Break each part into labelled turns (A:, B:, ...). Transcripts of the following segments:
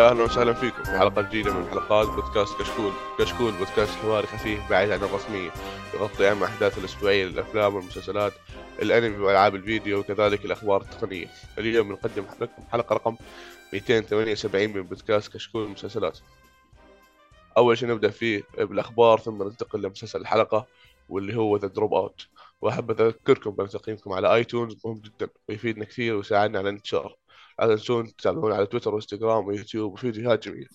A: أهلا وسهلا فيكم في حلقة جديدة من حلقات بودكاست كشكول، كشكول بودكاست حواري خفيف بعيد عن الرسمية، يغطي أهم أحداث الأسبوعية للأفلام والمسلسلات، الأنمي وألعاب الفيديو وكذلك الأخبار التقنية. اليوم بنقدم لكم حلقة رقم 278 من بودكاست كشكول المسلسلات. أول شيء نبدأ فيه بالأخبار ثم ننتقل لمسلسل الحلقة واللي هو The Dropout. وأحب أذكركم بان تقييمكم على iTunes مهم جدا ويفيدنا كثير ويساعدنا على الانتشار. لا تنسون تتابعونا على تويتر وانستغرام ويوتيوب وفيديوهات جميلة.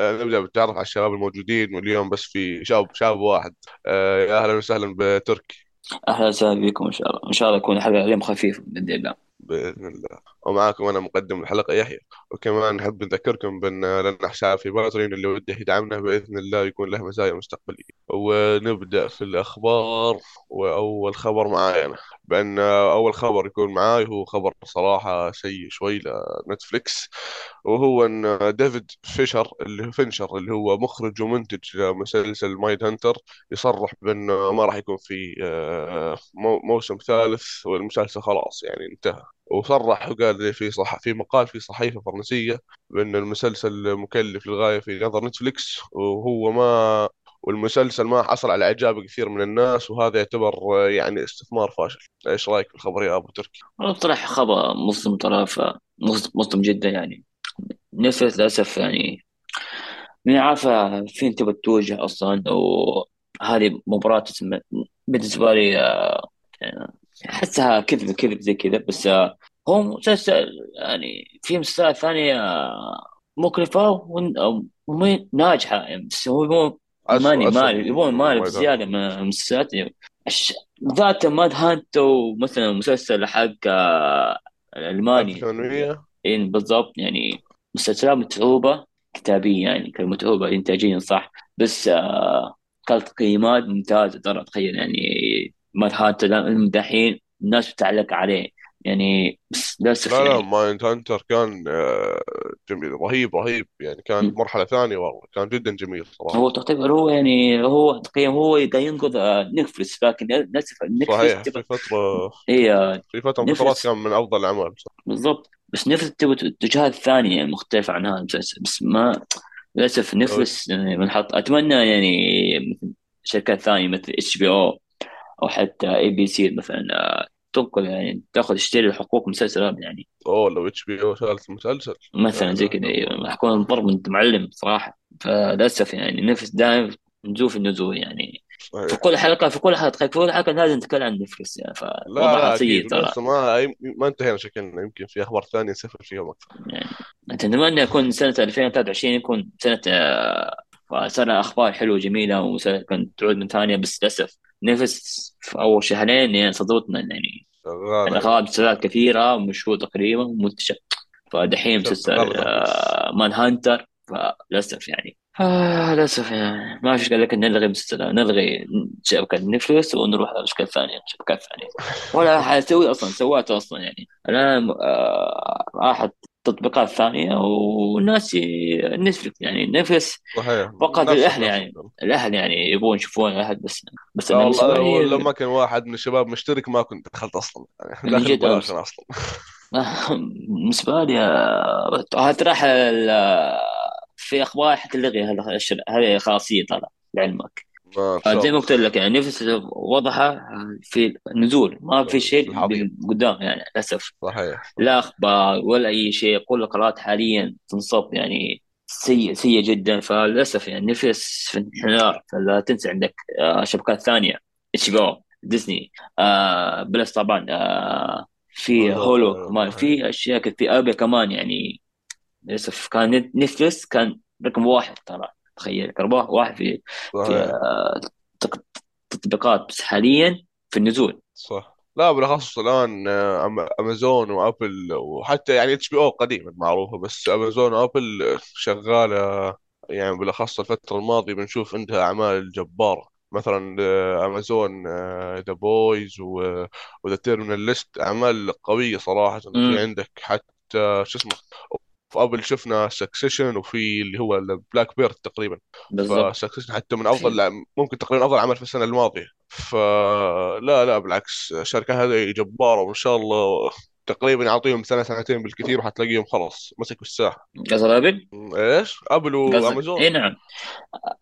A: آه، نبدأ بالتعرف على الشباب الموجودين واليوم بس في شاب شاب واحد. آه، يا أهلا وسهلا بتركي.
B: أهلا وسهلا بكم إن شاء الله. إن شاء الله يكون حلقه اليوم خفيفه باذن الله
A: بإذن الله. ومعاكم أنا مقدم الحلقة يحيى. وكمان نحب نذكركم بأن لنا حساب في باتريون اللي وده يدعمنا بإذن الله يكون له مزايا مستقبلية. ونبدأ في الأخبار. وأول خبر معاي أنا. بأن أول خبر يكون معاي هو خبر صراحة سيء شوي لنتفليكس. وهو أن ديفيد فيشر اللي فينشر اللي هو مخرج ومنتج مسلسل Mindhunter يصرح بأنه ما راح يكون في آه، مو- موسم ثالث والمسلسل خلاص يعني انتهى. وصرح وقال في صح في مقال في صحيفة فرنسية بأن المسلسل مكلف للغاية في نظر نتفليكس وهو ما والمسلسل ما حصل على إعجاب كثير من الناس وهذا يعتبر يعني استثمار فاشل إيش رأيك في الخبر يا أبو تركي؟
B: والله بصراحه خبر مصدم طرف مصدم جدا يعني نفس للأسف يعني مين عارفة فين تبغى تتوجه أصلا وهذه مباراة اسم- بالنسبة لي آه، احسها كذب كذب زي كذا بس آه، هو مسلسل يعني في مسلسلات ثانية آه، مكلفة ون- أو مو- ناجحة يعني بس هو يبون ماني
A: أسوأ أسوأ
B: مال يبون
A: من
B: مال
A: مايد
B: بزياده من المسلسلات. ذات ماد هانت ومثلا مسلسل حق آه، الألماني
A: 1800
B: إن بالضبط. يعني مسلسلات متعوبة كتابيا يعني كانت متعوبة إنتاجيا صح. بس آه كانت تقييمات ممتازة ترى تخيل. يعني هانت دحين الناس بتعلق عليه. يعني بس للأسف
A: لا لا
B: يعني
A: مايند هانتر كان آه، جميل رهيب رهيب. يعني كان مرحلة ثانية والله كان جدا جميل صراحة.
B: هو تعتبر هو يعني هو تقييم هو قاعد ينقذ آه، نتفلكس لكن نتفلكس
A: صحيح في فترة
B: هي
A: في فترة من كان من أفضل الأعمال.
B: بالضبط. بس نفس اتجاهات ثانية يعني مختلفة عن هذا. المسلسل بس ما
A: بصراحة
B: نفس يعني بنحط أتمنى يعني مثل شركات ثانية مثل إتش بي أو أو حتى اي بي سي مثلا آه، تنقل يعني تاخذ تشتري حقوق مسلسلات يعني.
A: أوه لو اتش بي أو ثالث مسلسل. لا
B: مثلا زي كذا
A: الله
B: أيوة، حكون ضرب من معلم صراحة. فللأسف يعني نفس دائما نزول النزول يعني. في
A: صحيح
B: كل حلقة في كل حلقة في كل حلقة لازم نتكلم عن نفس يعني.
A: لا
B: فوضعها سيء ترى.
A: ما ما انتهينا شكلنا يمكن في أخبار ثانية نسافر فيهم أكثر
B: يعني أتمنى يكون سنة 2023 يكون سنة آه، سنة أخبار حلوة جميلة وكانت تعود من ثانية بس للأسف نفس في أول شهرين يعني صدمتنا يعني.
A: شغالة
B: يعني مسلسلات كثيرة مشهور تقريبا ومنتشر فدحين مسلسل آه، مان هانتر فللأسف يعني. آه للأسف يعني. ما في قال لك نلغي مسلسل نلغي شبكة نتفلكس ونروح على أشكال ثانية شبكات ثانية. ولا حاسوي أصلا سواته أصلا يعني. الآن آه راحت تطبيقات ثانية والناس نتفلكس يعني فقط
A: نفس
B: الأهل
A: نفس
B: يعني الأهل يعني يبغون يشوفون الأهل بس بس
A: لا
B: أنا
A: والله لو ما كان واحد من الشباب مشترك ما كنت دخلت أصلا. يعني ببلاش أنا أصلا.
B: بالنسبة لي آه، هات راح في أخبار حتلغي هذه خاصية ترى لعلمك
A: شاء
B: فزي ما قلت لك يعني نفس وضعها في نزول. ما في شيء قدام يعني للأسف.
A: صحيح.
B: لا أخبار ولا أي شيء كل القنوات حاليا تنصب يعني سيء سيء جدا. فللأسف يعني نفس في انحدار فلا تنسى عندك آه، شبكات ثانية. HBO ديزني آه Plus طبعا آه في
A: Hulu
B: كمان. في كثير في أبل كمان يعني للأسف كان نتفلكس كان رقم واحد ترى. تخيل رقم واحد في في
A: صحيح.
B: آه تطبيقات حاليا في النزول.
A: صح. لا بالأخص الآن آه، أمازون وأبل وحتى يعني HBO قديما معروفة بس أمازون وأبل شغالة يعني بالأخص الفترة الماضية بنشوف عندها أعمال جبارة. مثلا آه، أمازون The Boys و The Terminal List أعمال قوية صراحة
B: في
A: عندك. حتى شو اسمه في أبل شفنا Succession وفي اللي هو ال Black Bird تقريبا.
B: بالضبط.
A: ف Succession حتى من أفضل ممكن تقريبا أفضل عمل في السنة الماضية. فلا لا بالعكس الشركة هذه جبارة وان شاء الله تقريبا يعطيهم سنة سنتين بالكثير وحتلاقيهم خلاص مسكوا الساحة.
B: قصد
A: أبل؟ إيش؟ أبل
B: قصدك اي
A: وامازون
B: نعم.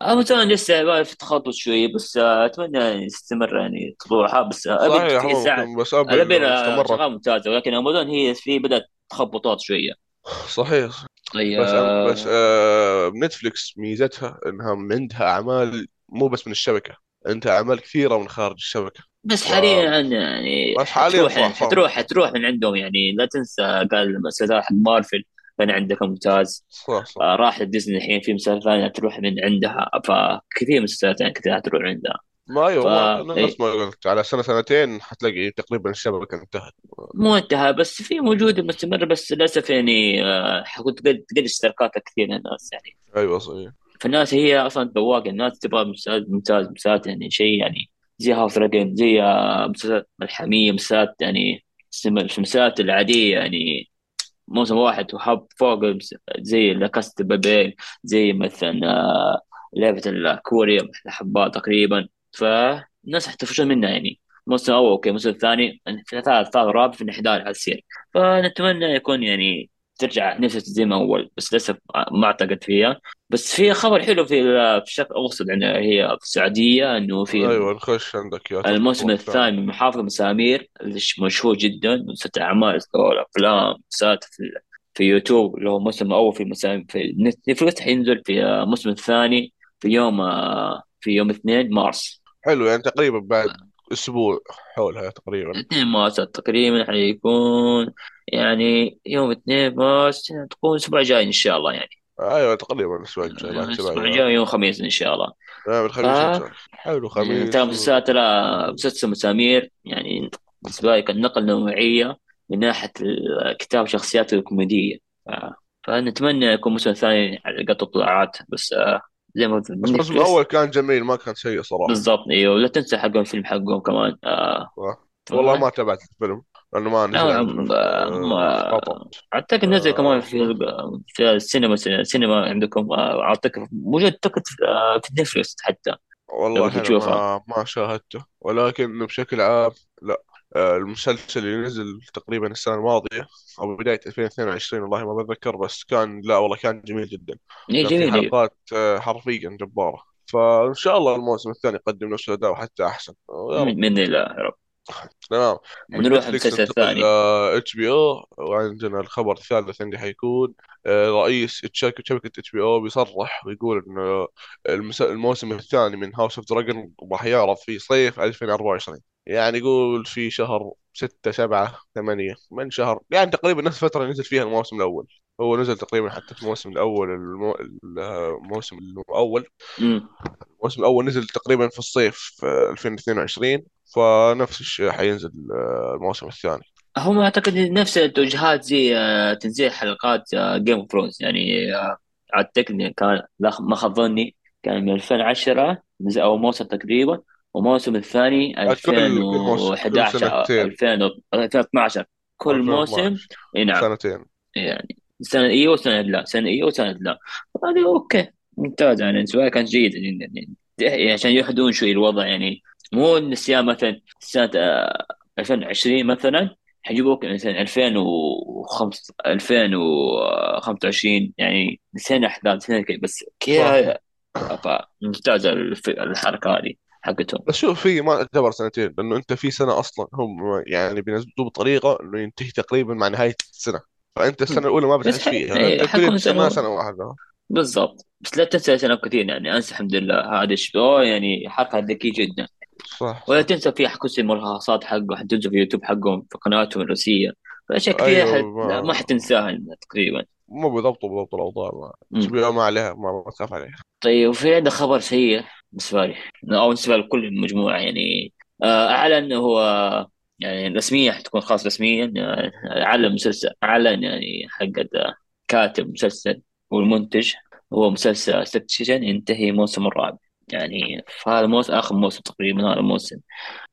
B: امازون لسه في تخبط شوي بس أتمنى يستمر يعني طلوعها بس أبل
A: صحيح بس
B: أبل
A: استمرت.
B: ممتازه ولكن أمازون هي في بدأت تخبطات شوية.
A: صحيح.
B: هي
A: بس بس آه نتفليكس ميزتها إنها عندها أعمال مو بس من الشبكة. عندها أعمال كثيرة من خارج الشبكة.
B: بس
A: ف
B: حاليا يعني
A: بس حاليا
B: حتروح
A: صح صح
B: حتروح حتروح من عندهم يعني. لا تنسى قال مسلسل حق مارفل كان عندك ممتاز.
A: صح صح.
B: آه، راح لديزني الحين في مسلسل ثاني تروح من عندها. فكثير مسلسلات يعني كثير تروح عندها.
A: ما
B: ف أيوه
A: نفس ما قلت. على سنة سنتين حتلاقي تقريبا الشبكة انتهت.
B: مو انتهى بس في موجود مستمر بس للأسف يعني آه، تقل تقل اشتراكاتها كثير للناس يعني.
A: أيوه صحيح.
B: فالناس هي أصلا ذواقه الناس تبغى مسلسل ممتاز مسلسلات يعني شيء يعني زي هاوس دراجون زي آه، مسلسلات ملحميه مسلسلات يعني المسلسلات العادية يعني موسم واحد وحب فوق زي لاكاست بابيل زي مثلا آه، لعبة الكوريا الحبات تقريبا. فالناس حتفشل منها يعني. الموسم الأول أوكي الموسم الثاني في ثالث ثالث رابع في الإحداث هتصير فنتمنى يكون يعني ترجع نفس زي ما أول بس للأسف ما أعتقد فيها. بس في خبر حلو في في الشرق الأوسط عندنا هي في السعودية إنه في
A: أيوه نخش عندك يا
B: الموسم
A: الثاني
B: من محافظ مسامير مشهور جدا ست أعمال أو أفلام مسلسلات في, في يوتيوب اللي هو الموسم الأول في مسام في نت- نتفلكس حينزل في الموسم الثاني في يوم آه، في يوم 2 مارس.
A: حلو يعني تقريبا بعد أسبوع حولها تقريبا.
B: 2 مارس تقريبا حيكون يعني يوم 2 مارس تكون الأسبوع الجاي إن شاء الله يعني.
A: أيوه تقريبا الأسبوع الجاي بعد أسبوع
B: الأسبوع
A: أيام
B: الجاي يوم الخميس إن شاء الله.
A: آه،
B: ف
A: الخميس إن شاء الله. حلو
B: ترى
A: خميس.
B: مسلسلات ترى مسلسل مسامير يعني بالنسبة لي كان نقل نوعية من ناحية كتاب شخصيات الكوميدية. ف... فنتمنى يكون موسم ثاني على قد الطلعات بس آه، زي ما قلت
A: بس الأول كان جميل ما كان سيء صراحة.
B: بالضبط أيوه لا تنسى حقهم الفيلم حقهم كمان. آه
A: آه. والله ما تابعت الفيلم لأنه ما نزل في
B: هم
A: في قطر
B: أعتقد نزل كمان
A: آه.
B: في في السينما السينما عندكم. آه، أعتقد موجود أعتقد في آه، نتفلكس حتى
A: والله
B: أنا
A: ما ما شاهدته. ولكن بشكل عام لا. آه، المسلسل اللي نزل تقريبا السنة الماضية أو بداية 2022 والله ما بتذكر بس كان لا والله كان جميل جدا. كان في
B: جميل أيوه
A: حلقات آه، حرفيا جبارة. فإن شاء الله الموسم الثاني يقدم نفس الأداء وحتى أحسن. يا رب.
B: من من الله يا رب.
A: تمام. من
B: نروح المسلسل الثاني.
A: HBO. وعندنا الخبر الثالث عندي حيكون آه، رئيس شبكة HBO بيصرح ويقول إنه الموسم الثاني من House of Dragon راح يعرض في صيف 2024 يعني يقول في شهر ستة سبعة ثمانية من شهر؟ يعني تقريبا نفس الفترة اللي نزل فيها الموسم الأول. هو نزل تقريبا حتى في الموسم الأول المو... الموسم الأول. الموسم الأول نزل تقريبا في الصيف آه، 2022 فنفس الشيء حينزل آه، الموسم الثاني.
B: هم أعتقد نفس التوجهات زي آه، تنزيل حلقات Game of Thrones يعني اعتقد كان ما خاب ظني كان من 2010 نزل أول موسم تقريبا. والموسم الثاني
A: آه، كل كل موسم كل
B: 2011 أو
A: سنتين.
B: 2000 أو 2012 كل موسم؟
A: 2012
B: إي نعم.
A: سنتين.
B: يعني سنة أيوه وسنة لا. سنة أيوه وسنة لا. هذه أوكي. ممتاز يعني. بالنسبة لي كانت جدا يعني يعني عشان يهدون شوي الوضع يعني. مو النسيان مثلا سنة آه، 2020 مثلا حيجيبوك مثلا 2005 2025 يعني نسينا أحداث نسينا كيف بس كذا فممتازة الف- الحركة هذه. حقتهم.
A: بس شوف في ما اعتبر سنتين لأنه أنت في سنة أصلا هم يعني بينزلوه بطريقة إنه ينتهي تقريبا مع نهاية السنة. فأنت السنة الأولى ما بتعيش. فيها. أنت
B: حكون
A: السنة
B: سنة
A: سنة واحدة
B: بالضبط. بس لا تنسى سنة كثير يعني أنسى الحمد لله. هذا الشيء يعني حركة ذكية جدا.
A: صح
B: ولا تنسى في حكوسي الملخصات حقه حتنزل في يوتيوب حقهم في قناتهم الرئيسية فأشياء كثيرة
A: أيوه
B: حت... ما حتنساها تقريبا.
A: مو بيضبطوا بضبط الأوضاع ما ما عليها ما, ما تخاف عليها.
B: طيب وفي عندنا خبر سيء. بالنسبة لي. أو بالنسبة لكل المجموعة يعني. آه، أعلن هو يعني رسميا حتكون خلاص رسميا آه، أعلن مسلسل أعلن يعني حق كاتب مسلسل والمنتج. هو مسلسل سكسيشن ينتهي موسم الرابع. يعني فهذا الموسم آخر موسم تقريبا هذا الموسم.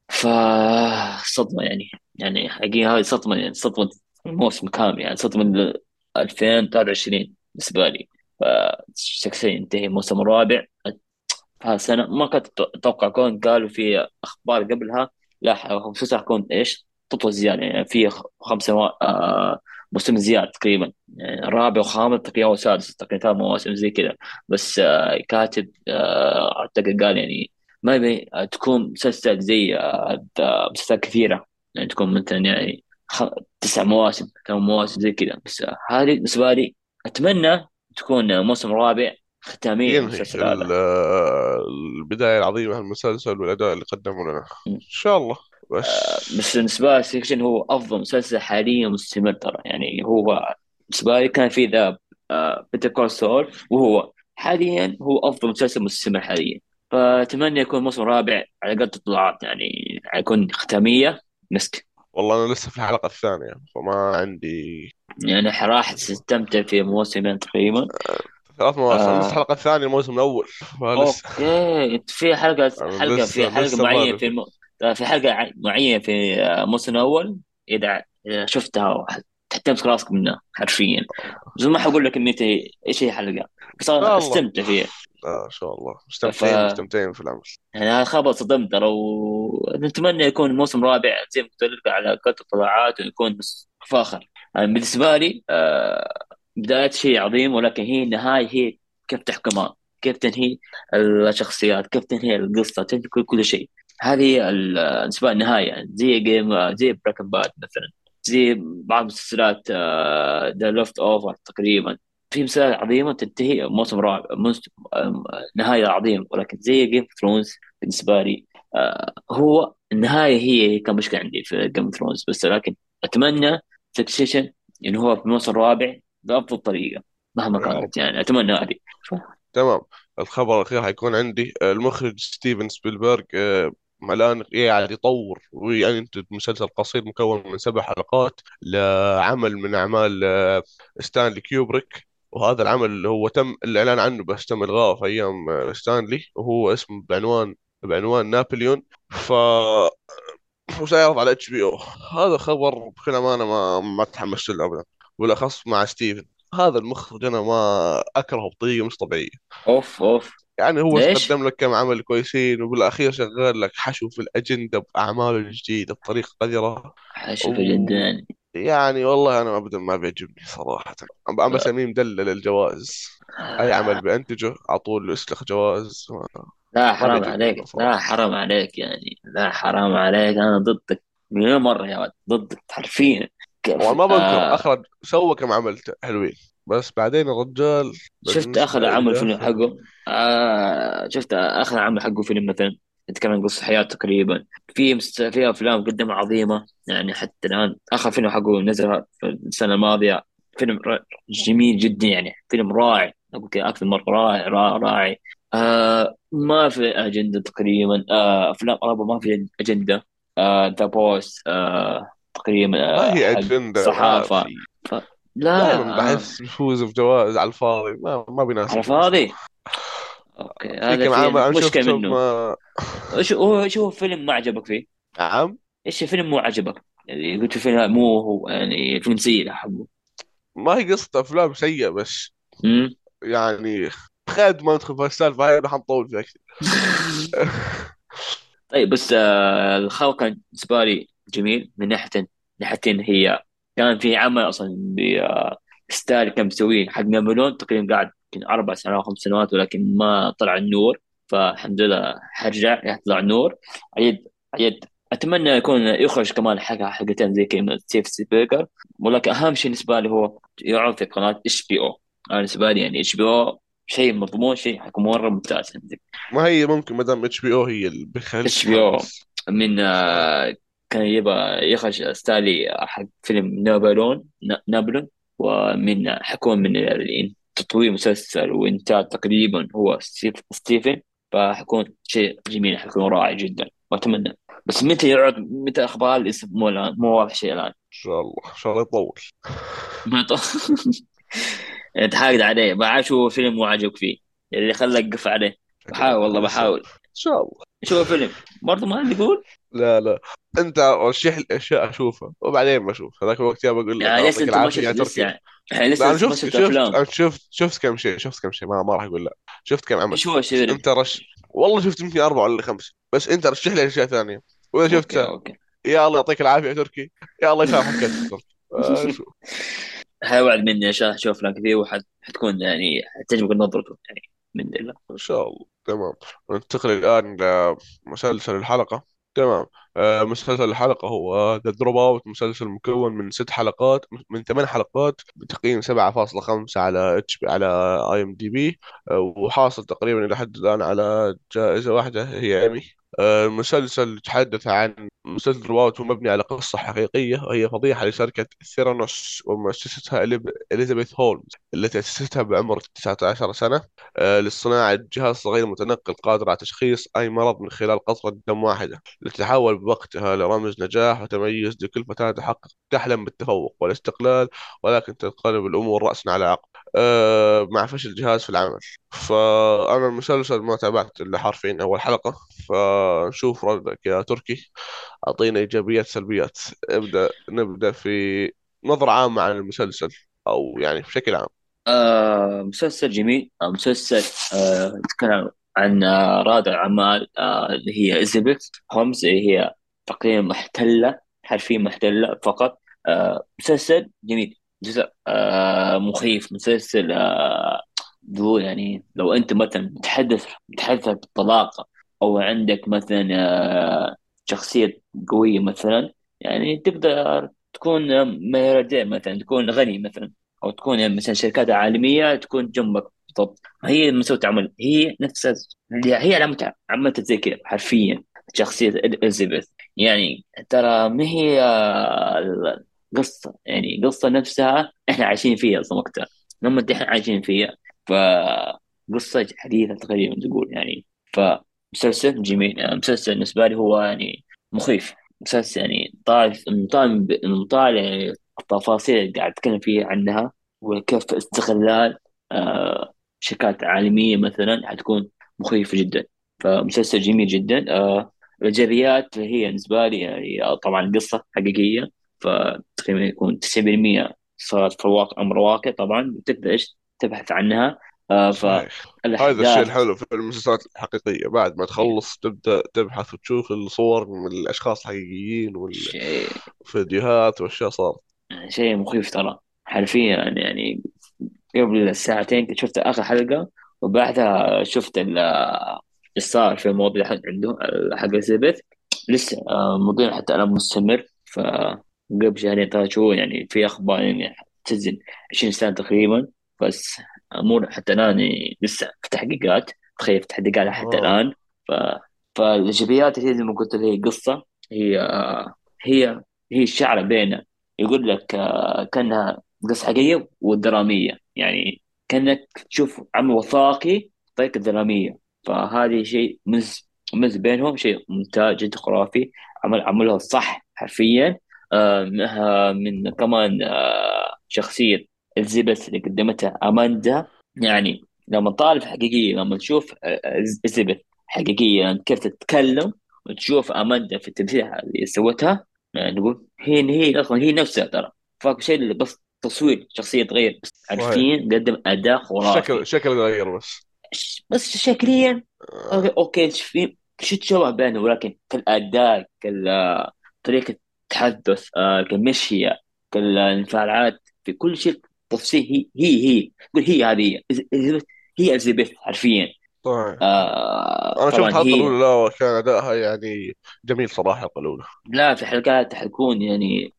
B: فصدمة يعني. يعني حقيقة هذه صدمة يعني صدمة الموسم كامل يعني صدمة 2023 بالنسبة لي. فشخصيا ينتهي الموسم الرابع. هالسنة ما كنت أتوقع كون قالوا في أخبار قبلها لا مسلسل حيكون إيش؟ تطول زيادة يعني في خمسة آه موسم زياده تقريبا. يعني رابع وخامس تقريبا وسادس تقريبا ثلاث مواسم زي كذا. بس آه كاتب آه أعتقد قال يعني ما يبي آه، تكون مسلسل زي آه آه، مسلسلات كثيرة. يعني تكون مثلا يعني. تسع مواسم ثمان مواسم زي كذا. بس هذه بالنسبة لي أتمنى تكون موسم رابع ختامية
A: ينهي
B: المسلسل
A: آه، البداية العظيمة المسلسل والأداء اللي قدمه لنا. إن شاء الله. بس
B: بس بالنسبة لي Succession هو أفضل مسلسل حاليا مستمر ترى. يعني هو بالنسبة لي كان في ذا Better Call Saul وهو حاليا هو أفضل مسلسل مستمر حاليا. فأتمنى يكون موسم رابع على قد تطلعات يعني يكون ختامية مسك.
A: والله أنا لسه في الحلقة الثانية فما عندي
B: يعني راح تستمتع في موسمين تقريبا.
A: ثلاث مواسم لسه
B: آه.
A: الحلقة الثانية الموسم الأول. فلسه
B: أوكي إنت في حلقة
A: أنا
B: حلقة في
A: لسه
B: حلقة
A: لسه
B: معينة في الم... في حلقة ع- معينة في آه، الموسم الأول. إذا إذا شفتها تحتمس راسك منها حرفيا. بس ما حقول لك اني إيش هي حلقة. بس
A: الله
B: استمتع فيها.
A: آه إن شاء الله.
B: ف
A: مستمتعين مستمتعين في العمل
B: يعني هذا خبر صدمت ترى ونتمنى يكون موسم رابع زي ما قلت لك على قد التطلعات ويكون فاخر. يعني بالنسبة لي آه بداية شيء عظيم ولكن هي النهاية هي كيف تحكمها كيف تنهي الشخصيات كيف تنهي القصة تنهي كل, شيء. هذه ال- بالنسبة لي النهاية. يعني زي Game زي Breaking Bad مثلا. زي بعض مسلسلات The Leftovers تقريبا. في مسلسلات عظيمة تنتهي موسم رابع نهاية عظيمة. ولكن زي Game of Thrones بالنسبة لي آه، هو النهاية هي كان مشكلة عندي في Game of Thrones بس لكن أتمنى Succession إنه هو في الموسم الرابع بأفضل طريقة مهما كانت يعني أتمنى هذه.
A: تمام. الخبر الأخير حيكون عندي. آه، المخرج ستيفن سبيلبرغ آه، الآن قاعد يطور وينتج مسلسل قصير مكون من سبع حلقات لعمل من أعمال آه، ستانلي كيوبريك. وهذا العمل هو تم الإعلان عنه بس تم إلغائه في أيام آه، ستانلي. وهو اسمه بعنوان بعنوان نابليون. ف وسيعرض على HBO. هذا خبر بكل أمانة ما ما تحمست له ابدا. بالاخص مع ستيفن. هذا المخرج أنا ما أكرهه بطريقة مش طبيعية.
B: أوف أوف.
A: يعني هو
B: ليش؟
A: قدم لك كم عمل كويسين وبالاخير شغال لك حشو في الأجندة بأعماله الجديدة بطريقة قذرة.
B: شوف جدا
A: ويعني والله أنا أبدا ما بيعجبني صراحة. أنا بسميه مدلل الجوائز. أي عمل بينتجه على طول يسلخ جوائز. ما
B: لا حرام عليك. لا حرام عليك يعني. لا حرام عليك. أنا ضدك مليون مرة يا ولد. ضدك حرفيا.
A: والله ما بنكر.
B: آه
A: اخرج سوى كم عمل حلوين. بس بعدين الرجال
B: شفت آخر عمل فيلم حقه؟ آه شفت آخر عمل حقه فيلم مثلا؟ يتكلم عن قصة حياته تقريبا. في مست... في أفلام قدمها عظيمة. يعني حتى الآن آخر فيلم حقه نزل في السنة الماضية. فيلم جميل جدا يعني. فيلم رائع. أقول أكثر مرة. رائع رائع, رائع. آه ما في أجندة تقريبا. آه أفلام رابع ما في أجندة. آه ذا بوست آه تقريبا
A: ما
B: آه
A: هي ما
B: صحافة.
A: في.
B: ف... لا آه.
A: بحس بيفوز بجوائز على الفاضي. ما ما
B: على
A: بيناسبني
B: فاضي
A: صراحة أوكي
B: هذا مشكله منه.
A: آه،
B: إيش هو إيش هو فيلم ما عجبك فيه؟
A: نعم.
B: إيش فيلم مو عجبك؟ يعني قلت فيلم مو هو يعني فيلم سيء حقه
A: ما هي قصة أفلام سيئة بس.
B: امم
A: يعني تخيل ما ندخل في السالفة هاي راح نطول فيها كثير.
B: طيب بس آه الخوف كان بالنسبة لي جميل من ناحيتين هي. كان في عمل أصلا ستانلي كان مسويه حق نابليون تقريبا قاعد يمكن أربع سنوات أو خمس سنوات ولكن ما طلع النور. فالحمد لله حرجع يطلع النور. عيد عيد. أتمنى يكون يخرج كمان حلقه حلقتين زي كذا ستيف سبيلبرغ ولكن أهم شيء بالنسبة لي هو يعرض في قناة HBO. أنا بالنسبة لي يعني HBO شيء مضمون شيء حيكون مرة ممتاز. عندك
A: ما هي ممكن مدام إتش بي أو هي
B: إتش بي
A: أو
B: من. آه، كان يبغى يخرج ستانلي حق فيلم نابليون نا- نابليون ومن حيكون من تطوير مسلسل وإنتاج تقريبا هو ستيف ستيفن. فحيكون شيء جميل حيكون رائع جدا وأتمنى. بس متى يعرض متى أخبار الإسم مو الآن مو واضح شيء الآن.
A: إن شاء الله. إن شاء الله يطول.
B: ما يط- أنت حاقد عليه. ما شو فيلم مو عاجبك فيه. اللي خلاك قف عليه. بحاول والله. بحاول.
A: شاء الله
B: شو فيلم؟ برضه ما يقول؟
A: لا لا. انت رشح لي أشياء أشوفها وبعدين بشوف. هذاك الوقت يا بقول لك
B: يعني لسه
A: يعطيك
B: أنت ما
A: العافية
B: شفت
A: يا
B: لسه
A: تركي
B: يعني لسه ما
A: شفت
B: شفت
A: شفت شفت شفت كم شيء شفت كم شيء ما ما راح أقول لا. شفت كم عمل. بس
B: الشيء؟
A: أنت رش والله شفت يمكن أربعة ولا خمسة. بس أنت رشح لي أشياء ثانية.
B: وإذا
A: شفتها
B: okay.
A: يا الله يعطيك العافية يا تركي. يا الله يسامحك يا تركي. آه، شو
B: هاي وعد مني أشوف لك ذي وحتكون يعني حتعجبك نظرته يعني من الله
A: إن شاء الله. تمام. ننتقل الآن لمسلسل الحلقة. تمام. مسلسل الحلقة هو The Dropout مسلسل مكون من ست حلقات من ثمان حلقات بتقييم 7.5 على اتش على IMDb وحاصل تقريبا إلى حد الآن على جائزة واحدة هي ايمي آه، المسلسل يتحدث عن مسلسل هو مبني على قصة حقيقية وهي فضيحة لشركة ثيرانوس ومؤسستها إليزابيث هولمز التي أسستها بعمر 19 سنة. آه، لصناعة جهاز صغير متنقل قادر على تشخيص أي مرض من خلال قطرة دم واحدة لتتحول بوقتها لرمز نجاح وتميز لكل فتاة تحقق تحلم بالتفوق والاستقلال ولكن تنقلب الأمور رأسا على عقب. أه مع فشل الجهاز في العمل. فأنا المسلسل ما تابعت إلا حرفيا أول حلقة. فنشوف ردك يا تركي. أعطينا إيجابيات سلبيات. ابدأ نبدأ في نظرة عامة عن المسلسل أو يعني بشكل عام.
B: آه مسلسل جميل. آه مسلسل آه يتكلم عن آه رائد أعمال آه اللي هي إيزابيث هومز اللي هي تقريبا محتلة حرفيا محتلة فقط. آه مسلسل جميل جزء مخيف مسلسل ذو يعني لو أنت مثلا متحدث متحدث بالطلاقة أو عندك مثلا شخصية قوية مثلا يعني تقدر تكون ملياردير مثلا تكون غني مثلا أو تكون مثلا شركات عالمية تكون جنبك. بالضبط. هي مسوي عمل هي نفسها هي علامة عملت زي كذا حرفيا شخصية إليزابيث يعني ترى ما هي القصة؟ يعني القصة نفسها إحنا عايشين فيها أصلا وقتها. لما إحنا عايشين فيها فقصة حديثة تقريبا تقول يعني. فمسلسل جميل. يعني مسلسل بالنسبة لي هو يعني مخيف. مسلسل يعني طالع طالع طالع التفاصيل اللي قاعد أتكلم فيها عنها وكيف استغلال آه، شركات عالمية مثلا حتكون مخيفة جدا. فمسلسل جميل جدا. آه، الإيجابيات هي بالنسبة لي يعني آه، طبعا قصة حقيقية. فتقريبا يكون 90% صارت في الواقع أمر واقع طبعا. وتقدر إيش؟ تبحث عنها. آه،
A: صحيح. هذا الشيء الحلو في المسلسلات الحقيقية. بعد ما تخلص تبدأ تبحث وتشوف الصور من الأشخاص الحقيقيين والفيديوهات والأشياء صارت.
B: شيء مخيف ترى. حرفيا يعني قبل ساعتين كنت شفت آخر حلقة وبعدها شفت اللي صار في الموضوع حق عنده حق الزبث لسه آه، الموضوع حتى الآن مستمر. فقبل شهرين ثلاث شهور يعني في أخبار يعني تنزل 20 سنة تقريبا. بس أمور حتى الآن يعني لسه في تحقيقات. تخيل في تحقيقات حتى
A: آه
B: الآن. ف فالإيجابيات هي زي ما قلت هي قصة. هي آه، هي هي الشعر بيننا يقول لك آه، كأنها قصة حقيقية ودرامية يعني كأنك تشوف عمل وثائقي بطريقة درامية. فهذه شيء مز مز بينهم شيء ممتاز جدا خرافي. عمل عملها صح حرفيا. آه من كمان آه شخصية إليزابيث اللي قدمتها أماندا. يعني لما طالب حقيقية لما تشوف آه، إليزابيث حقيقية يعني كيف تتكلم وتشوف أماندا في التمثيل اللي سوتها يعني نقول هي هي أصلا هي نفسها ترى. فاك شيء بس تصوير شخصية تغير بس عارفين قدم
A: الشكل
B: خرافي.
A: شكل غير بس.
B: ش- بس شكليا
A: آه.
B: أوكي أوكي في شو تشابه بينه؟ ولكن كالأداء كطريقة التحدث آه، كالمشية كالانفعالات في كل شيء تفصيل هي هي هي. هي هذه هي إليزابيث حرفيا.
A: صحيح.
B: آه
A: أنا شفت الأولى لا كان أداءها يعني جميل صراحة الحلقة الأولى.
B: لا في حلقات حتكون يعني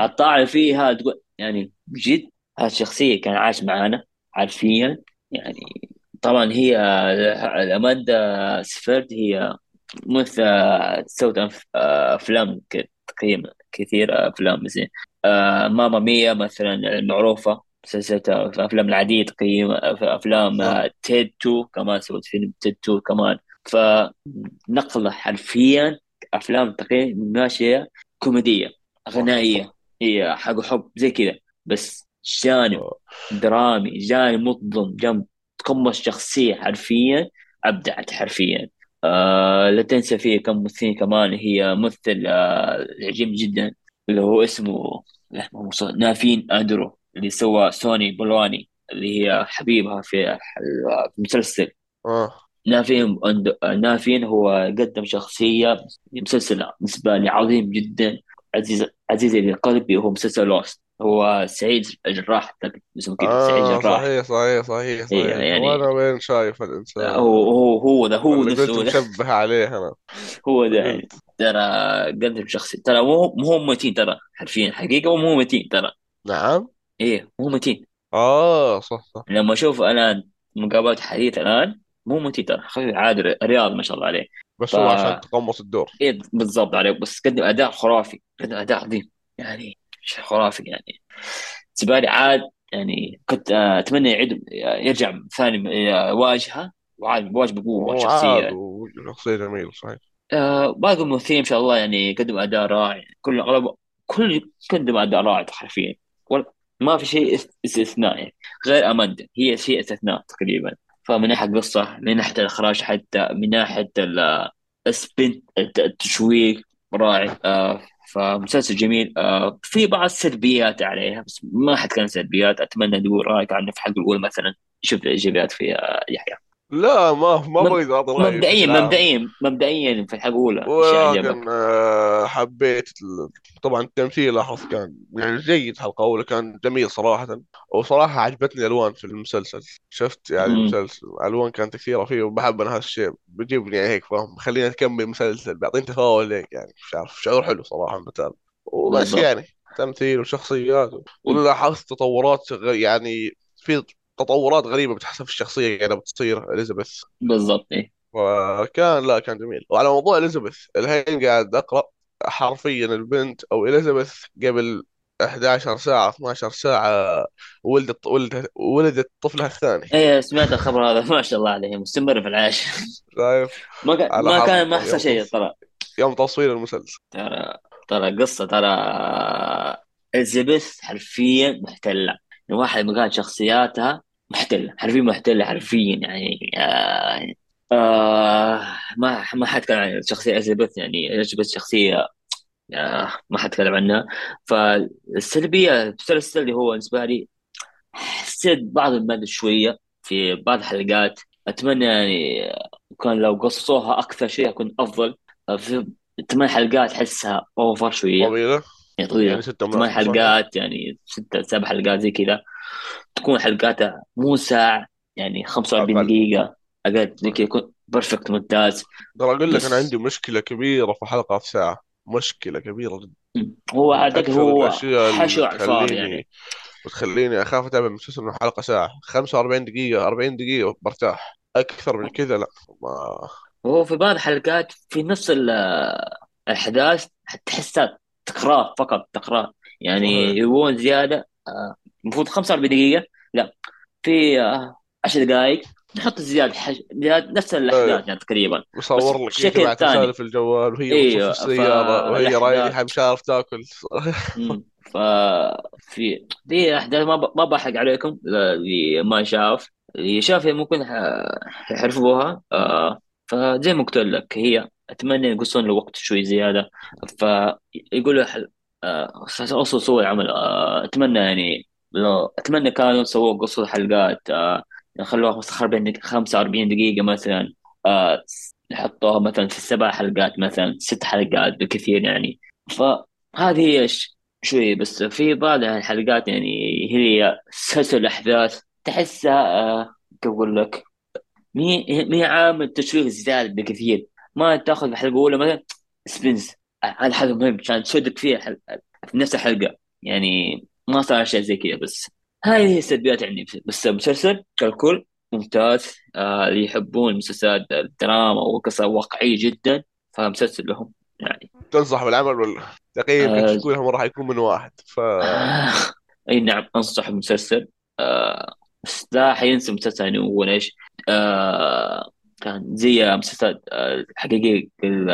B: الطالع فيها تقول يعني بجد هالشخصية كان عايش معانا حرفيا يعني طبعا هي أماندا سيفرد هي مثل سوت أف- أفلام تقييم كثير أفلام زين. آه، Mamma Mia مثلا المعروفة سلسلة الأفلام العادية تقييم أفلام آه، Ted 2 كمان سوت فيلم Ted 2 كمان. فنقلة حرفيا أفلام تقييم ماشية كوميدية غنائية. هي حق حب زي كذا. بس جانب
A: آه.
B: درامي جانب مظلم جنب تقمص شخصية حرفيا أبدعت حرفيا. آه لا تنسى فيه كم ممثلين كمان هي ممثل آه عجيب جدا اللي هو اسمه نافين أندرو اللي سوى سوني بولواني اللي هي حبيبها في في المسلسل
A: آه
B: نافين نافين هو قدم شخصية مسلسل بالنسبة لي عظيم جدا. عزيز عزيز لقلبي هو مسلسل لوست هو سعيد الجراح اسمه كذا سعيد
A: آه
B: جراح
A: صحيح صحيح صحيح
B: إيه
A: صحيح.
B: يعني
A: وين شايف الإنسان؟
B: هو هو هو ذا هو
A: اللي
B: نفسه ذا
A: مشبه عليه أنا.
B: هو ذا يعني ترى قدم شخصية ترى مو مو هم متين ترى حرفيا. حقيقة مو متين ترى.
A: نعم.
B: إيه مو متين.
A: آه صح صح.
B: لما أشوف الان مقابلات حديث الآن مو متين ترى خفيف عادي رياضي ما شاء الله عليه. ف
A: بس هو عشان تقمص الدور.
B: إيه بالضبط عليه. بس قدم أداء خرافي قدم أداء عظيم. يعني شيء خرافي يعني. بالنسبة عاد يعني كنت آه، أتمنى يعيد يرجع ثاني آه، واجهة. وعاد واجه
A: بقوة
B: شخصية.
A: وشخصية جميلة صحيح.
B: آه باقي الممثلين ما شاء الله يعني قدموا أداء رائع. كل اغلب كل قدم أداء رائع حرفيا. ما في شيء است- استثناء يعني. غير أماندا هي شيء استثناء تقريبا. فمن ناحية قصة من ناحية الإخراج حتى من ناحية ال- السبين الت- التشويق رائع. آه فمسلسل جميل. آه في بعض السلبيات عليها بس ما حتكلم سلبيات. أتمنى تقول رأيك عنه في الحلقة الأولى مثلا. شوف الايجابيات في آه، يحيى.
A: لا ما ما بقدر أعطي رأيي
B: مبدئيا مبدئيا مبدئيا في إيش
A: ولكن؟ آه، حبيت طبعا التمثيل لاحظت كان يعني جيد حلقة أولى كان جميل صراحة. وصراحة عجبتني الألوان في المسلسل. شفت يعني
B: امم
A: المسلسل الألوان كانت كثيرة فيه وبحب أنا هذا الشيء. بيجيبني يعني هيك فاهم؟ خليني أكمل مسلسل بيعطيني تفاؤل هيك يعني مش عارف شعور حلو صراحة مثال وبس يعني تمثيل وشخصيات ولاحظت تطورات يعني في تطورات غريبة بتحصل في الشخصية يعني بتصير إليزابيث.
B: بالضبط إيه.
A: وكان لا كان جميل. وعلى موضوع إليزابيث الحين قاعد أقرأ حرفيا البنت أو إليزابيث قبل 11 ساعة 12 ساعة ولدت ولدت ولدت طفلها الثاني.
B: إيه سمعت الخبر هذا ما شاء الله عليه مستمر في العيش.
A: شايف؟
B: ما كان ما كان ما
A: يوم
B: شيء. ترى.
A: يوم تصوير المسلسل.
B: ترى ترى قصة ترى إليزابيث حرفيا محتلة. واحد من كانت شخصياتها محتلة حرفيا محتلة حرفيا يعني آه آه ما ما حتكلم عن شخصية اليزابيث يعني اليزابيث شخصية آه ما حتكلم عنها. فالسلبية المسلسل اللي هو بالنسبة لي حسيت بعض المد شوية في بعض الحلقات. أتمنى يعني كان لو قصصوها أكثر شيء يكون أفضل. في ثمان حلقات أحسها أوفر شوية.
A: طويلة؟
B: يعني
A: يعني
B: طويلة
A: ستة
B: ثمان؟ حلقات يعني ستة سبع حلقات زي كذا. تكون حلقاتها مو ساعة يعني 45
A: أقل.
B: دقيقة. أقل. زي كذا يكون بيرفكت ممتاز.
A: ترى أقول لك
B: بس
A: عندي مشكلة كبيرة في حلقة في ساعة. مشكلة كبيرة جدا.
B: هو
A: أكثر
B: هو حشو
A: تخليني
B: يعني.
A: وتخليني أخاف أتابع مسلسل من حلقة ساعة. 45 دقيقة 40 دقيقة برتاح. أكثر من كذا لا. ما
B: هو في بعض الحلقات في نفس ال- الأحداث تحسها تكرار فقط تكرار. يعني يبغون زيادة آه، المفروض 45 دقيقة. لا في آه، 10 دقائق نحط زيادة حش... زيادة نفس الأحداث
A: إيه.
B: يعني تقريبا.
A: بيصور لك رسالة
B: الثاني
A: في الجوال وهي بتصف
B: أيوه
A: السيارة وهي
B: فالأحداث
A: رايحة مش عارف تاكل.
B: ف في في أحداث ما ب... ما بحرق عليكم. اللي ما شاف اللي شاف ممكن يعرفوها آه فزي ما قلت لك هي أتمنى يقصون له وقت شوي زيادة. فيقولوا حل... آه أصلا العمل. آه أتمنى يعني لو أتمنى كانوا سووا قصوا حلقات آه خلوها 45 دقيقة 45 دقيقة مثلا. يحطوها مثلا في سبع حلقات مثلا ست حلقات بالكثير يعني. فهذه هي شوي بس في بعض الحلقات يعني هي سلسلة الأحداث تحسها كيف أقول لك مي مي عامل تشويق زيادة بكثير. ما تاخذ الحلقة الأولى مثلا suspense هذا حاجة مهم عشان تشدك فيها حل... في نفس الحلقة. يعني ما صار أشياء زي كذا بس هذه هي السلبيات عندي. بس المسلسل ككل ممتاز. آه اللي يحبون مسلسلات الدراما وقصة واقعية جدا فمسلسل لهم يعني.
A: تنصح بالعمل ولا تقييم
B: آه
A: كشكولها راح يكون من واحد. ف
B: آه إي نعم أنصح بمسلسل آه بس لا حينسى مسلسل يعني هو إيش آه كان زي مسلسل آه حقيقي ال-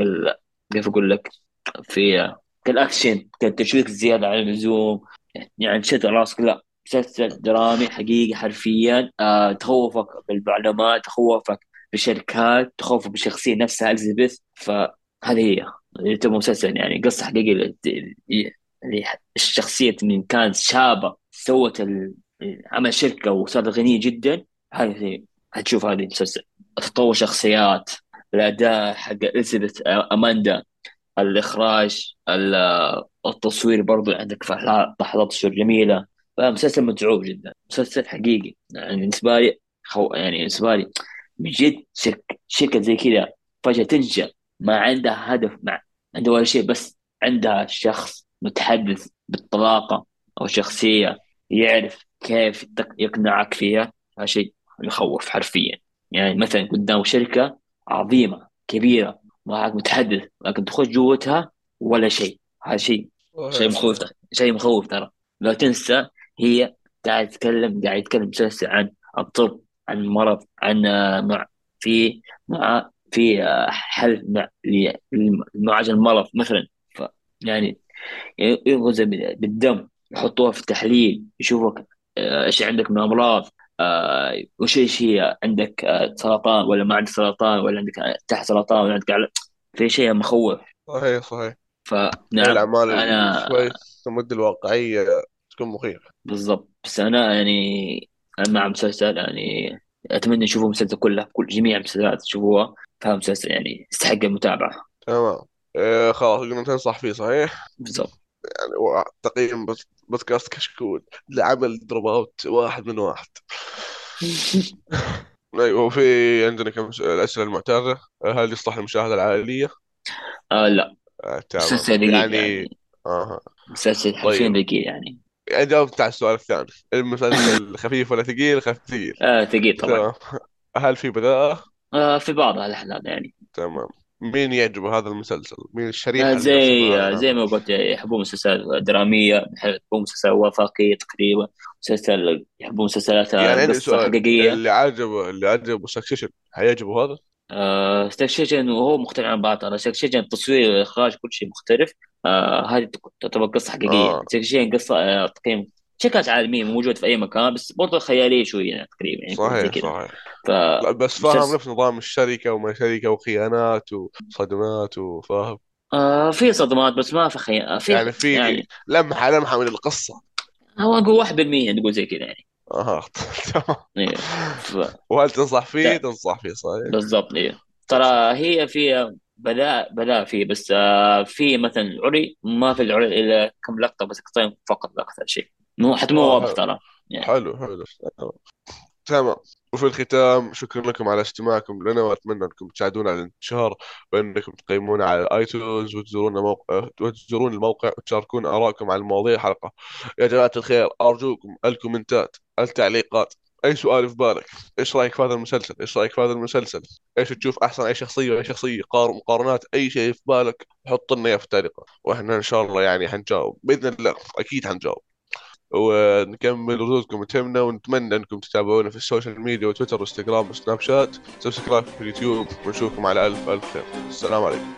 B: ال- كيف أقول لك في كالأكشن كالتشويق زياده عن اللزوم يعني شد راسك. لا مسلسل درامي حقيقي حرفيا آه تخوفك بالمعلومات تخوفك بالشركات تخوفك بالشخصية نفسها إليزابيث. فهذه هي تبغى مسلسل يعني اللي اللي الشخصية من كانت شابة سوت عمل شركة وصارت غنية جدا. هذه هتشوف هذه المسلسل. تطور شخصيات الأداء حق إليزابيث أماندا الإخراج ال- التصوير برضو عندك لحظات تصوير جميلة. فمسلسل متعوب جدا مسلسل حقيقي. يعني بالنسبة لي خو يعني بالنسبة لي بجد شركة شركة زي كذا فجأة تنشأ ما عندها هدف مع عندها ولا شيء بس عندها شخص متحدث بالطلاقة أو شخصية يعرف كيف يقنعك فيها. هذا شيء يخوف حرفيا. يعني مثلا قدام شركة عظيمة كبيرة معك متحدث لكن تخش جوتها ولا شيء. هذا شيء شيء مخوف شيء مخوف ترى. لا تنسى هي قاعد تتكلم قاعد يتكلم مسلسل عن الطب عن مرض عن آه، مع في مع في آه، حل مع لمعالجة المرض مثلا. ف يعني يغزى بالدم يحطوها في تحليل يشوفك آه، إيش عندك من امراض آه، وش إيش هي عندك آه، سرطان ولا ما عندك سرطان ولا عندك آه، تحت سرطان ولا عندك على في شيء مخوف.
A: صحيح صحيح.
B: فنعم
A: الأعمال
B: أنا
A: شوي تمد الواقعية تكون مخيفة.
B: بالضبط. بس أنا يعني أنا مع مسلسل يعني أتمنى يشوفوا المسلسل كله كل جميع المسلسلات تشوفوها. فهذا مسلسل يعني يستحق المتابعة.
A: تمام. إيه خلاص قلنا تنصح فيه صحيح؟
B: بالضبط.
A: يعني تقييم بس بودكاست كشكول لعمل Dropout واحد من واحد. أيوه وفي عندنا كم الأسئلة المعتادة. هل يصلح للمشاهدة العائلية؟
B: آه لا.
A: آه تمام.
B: مسلسل دقيق
A: يعني
B: يعني.
A: آه.
B: مسلسل حرفيا
A: طيب.
B: دقيق يعني
A: يعني. جاوبت على السؤال الثاني. المسلسل خفيف ولا ثقيل؟ خفيف
B: آه ثقيل طبعا.
A: تمام. هل في بذاءة؟
B: آه في بعض الأحيان يعني.
A: تمام. مين يعجبه هذا المسلسل؟ مين
B: آه زي
A: هذا
B: آه زي
A: العمل؟
B: ما قلت يحبون مسلسلات درامية يحبون مسلسلات وثائقية تقريبا مسلسل يحبون مسلسلات
A: يعني سؤال
B: حقيقية
A: اللي عجبه اللي عجبه Succession هيعجبه هذا؟
B: آه Succession وهو مختلف عن بعض ترى Succession التصوير والإخراج كل شيء مختلف آه هذه تعتبر قصة حقيقية
A: آه
B: Succession قصة آه تقييم شركات عالمية موجود في أي مكان بس برضه خيالية شوية يعني تقريبا يعني
A: صحيح
B: كذا.
A: صحيح.
B: ف
A: لا بس فاهم نفس نظام الشركة وما شركة وخيانات وصدمات وفاهم.
B: آه في صدمات بس ما في خيال في
A: يعني في
B: يعني
A: لمحة لمحة من القصة.
B: هو نقول 1% نقول زي كذا يعني.
A: أها تمام.
B: إيه ف
A: وهل تنصح فيه؟ تنصح فيه صحيح.
B: بالضبط إيه. ترى هي فيها بلاء بلاء فيه بس آه في مثلا عري ما في العري إلا كم لقطة بس لقطتين فقط لا أكثر شيء. مو حتى مو واضح
A: حلو
B: ترى يعني.
A: حلو حلو. تمام. وفي الختام شكرا لكم على استماعكم لنا وأتمنى أنكم تساعدونا على الانتشار وإنكم تقيمونا على ال iTunes وتزورونا موقع وتزورون الموقع وتشاركون آرائكم على مواضيع الحلقة يا جماعة الخير أرجوكم الكومنتات التعليقات. أي سؤال في بالك إيش رأيك في هذا المسلسل؟ إيش رأيك في هذا المسلسل؟ إيش تشوف أحسن أي شخصية واي شخصية قار مقارنات أي شيء في بالك حط لنا إياه في التعليقات. وإحنا إن شاء الله يعني حنجاوب بإذن الله أكيد حنجاوب. ونكمل ردودكم تهمنا ونتمنى أنكم تتابعونا في ال social media وتويتر وإنستغرام وسناب شات. subscribe في اليوتيوب ونشوفكم على ألف ألف خير. السلام عليكم.